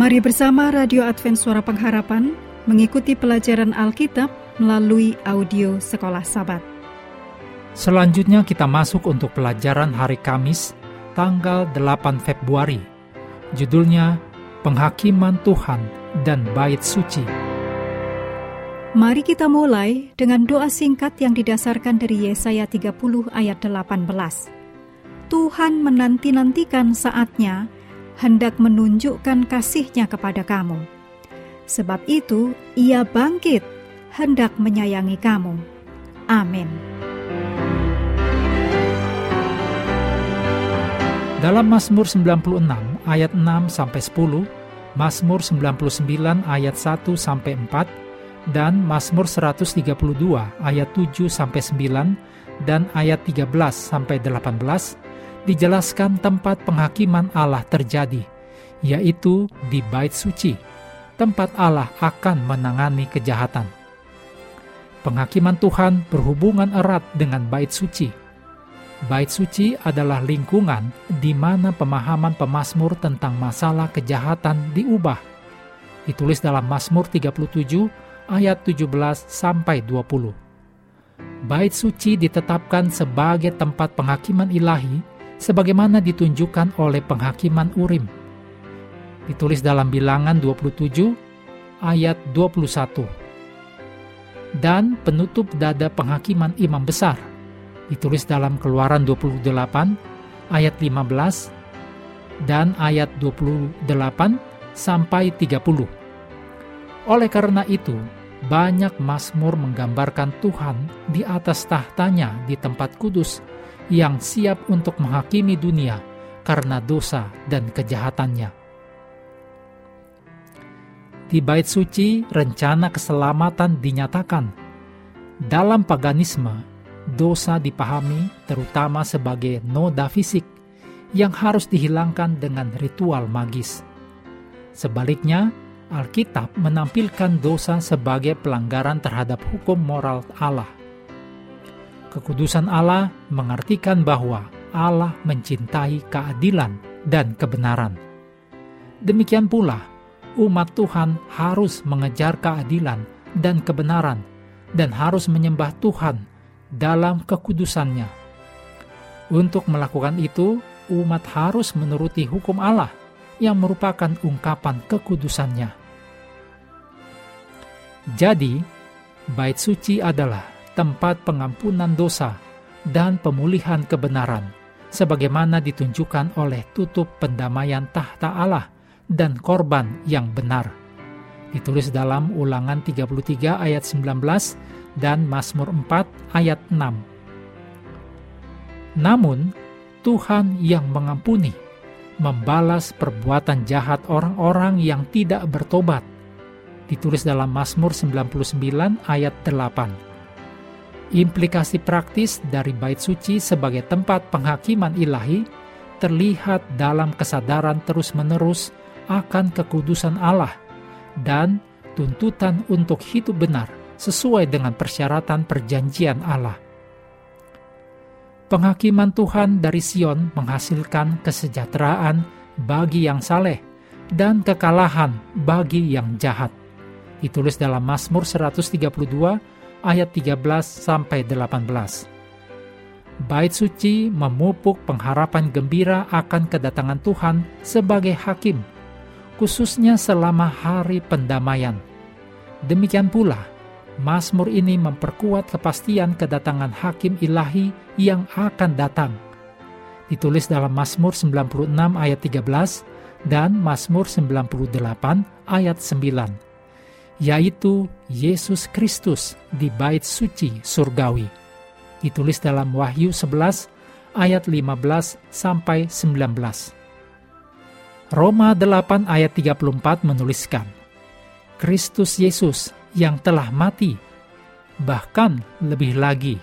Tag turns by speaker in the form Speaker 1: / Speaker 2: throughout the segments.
Speaker 1: Mari bersama Radio Advent Suara Pengharapan mengikuti pelajaran Alkitab melalui audio Sekolah Sabat.
Speaker 2: Selanjutnya kita masuk untuk pelajaran hari Kamis, tanggal 8 Februari. Judulnya Penghakiman Tuhan dan Bait Suci.
Speaker 1: Mari kita mulai dengan doa singkat yang didasarkan dari Yesaya 30 ayat 18. Tuhan menanti-nantikan saatnya hendak menunjukkan kasihnya kepada kamu. Sebab itu ia bangkit hendak menyayangi kamu. Amin.
Speaker 2: Dalam Mazmur 96 ayat 6 sampai 10, Mazmur 99 ayat 1 sampai 4, dan Mazmur 132 ayat 7 sampai 9 dan ayat 13 sampai 18 dijelaskan tempat penghakiman Allah terjadi, yaitu di bait suci, tempat Allah akan menangani kejahatan. Penghakiman Tuhan berhubungan erat dengan bait suci Bait suci adalah lingkungan di mana pemahaman pemazmur tentang masalah kejahatan diubah. Ditulis dalam Mazmur 37 ayat 17 sampai 20. Bait suci ditetapkan sebagai tempat penghakiman ilahi sebagaimana ditunjukkan oleh penghakiman Urim. Ditulis dalam Bilangan 27 ayat 21. Dan penutup dada penghakiman imam besar ditulis dalam Keluaran 28 ayat 15 dan ayat 28 sampai 30. Oleh karena itu, banyak Mazmur menggambarkan Tuhan di atas tahtanya di tempat kudus yang siap untuk menghakimi dunia karena dosa dan kejahatannya. Di bait suci, rencana keselamatan dinyatakan. Dalam paganisme, dosa dipahami terutama sebagai noda fisik yang harus dihilangkan dengan ritual magis. Sebaliknya, Alkitab menampilkan dosa sebagai pelanggaran terhadap hukum moral Allah. Kekudusan Allah mengartikan bahwa Allah mencintai keadilan dan kebenaran. Demikian pula, umat Tuhan harus mengejar keadilan dan kebenaran dan harus menyembah Tuhan dalam kekudusannya. Untuk melakukan itu, umat harus menuruti hukum Allah yang merupakan ungkapan kekudusannya. Jadi, bait suci adalah tempat pengampunan dosa dan pemulihan kebenaran, sebagaimana ditunjukkan oleh tutup pendamaian tahta Allah dan korban yang benar. Ditulis dalam ulangan 33 ayat 19 dan Mazmur 4 ayat 6. Namun, Tuhan yang mengampuni, membalas perbuatan jahat orang-orang yang tidak bertobat. Ditulis dalam Mazmur 99 ayat 8. Implikasi praktis dari bait suci sebagai tempat penghakiman ilahi terlihat dalam kesadaran terus-menerus akan kekudusan Allah dan tuntutan untuk hidup benar sesuai dengan persyaratan perjanjian Allah. Penghakiman Tuhan dari Sion menghasilkan kesejahteraan bagi yang saleh dan kekalahan bagi yang jahat. Ditulis dalam Mazmur 132 ayat 13 sampai 18. Bait suci memupuk pengharapan gembira akan kedatangan Tuhan sebagai hakim, khususnya selama hari pendamaian. Demikian pula, Mazmur ini memperkuat kepastian kedatangan hakim ilahi yang akan datang. Ditulis dalam Mazmur 96 ayat 13 dan Mazmur 98 ayat 9, yaitu Yesus Kristus di bait suci surgawi. Ditulis dalam Wahyu 11 ayat 15 sampai 19. Roma 8 ayat 34 menuliskan, Kristus Yesus yang telah mati, bahkan lebih lagi,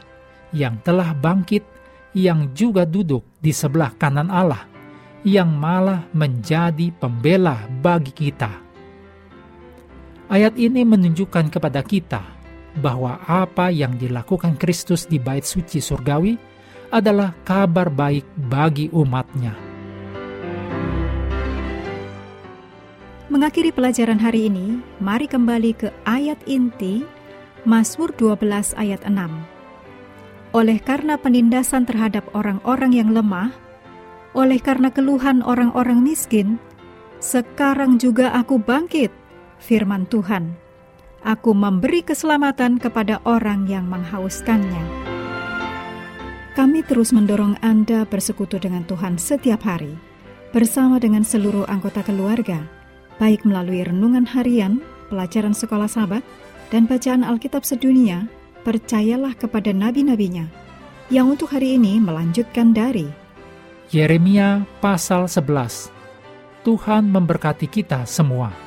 Speaker 2: yang telah bangkit, yang juga duduk di sebelah kanan Allah, yang malah menjadi pembela bagi kita. Ayat ini menunjukkan kepada kita bahwa apa yang dilakukan Kristus di bait suci surgawi adalah kabar baik bagi umatnya.
Speaker 1: Mengakhiri pelajaran hari ini, mari kembali ke ayat inti Mazmur 12 ayat 6. Oleh karena penindasan terhadap orang-orang yang lemah, oleh karena keluhan orang-orang miskin, sekarang juga aku bangkit, firman Tuhan. Aku memberi keselamatan kepada orang yang menghauskannya. Kami terus mendorong Anda bersekutu dengan Tuhan setiap hari, bersama dengan seluruh anggota keluarga, baik melalui renungan harian, pelajaran sekolah sahabat, dan bacaan Alkitab sedunia, percayalah kepada nabi-nabinya, yang untuk hari ini melanjutkan dari
Speaker 2: Yeremia pasal 11. Tuhan memberkati kita semua.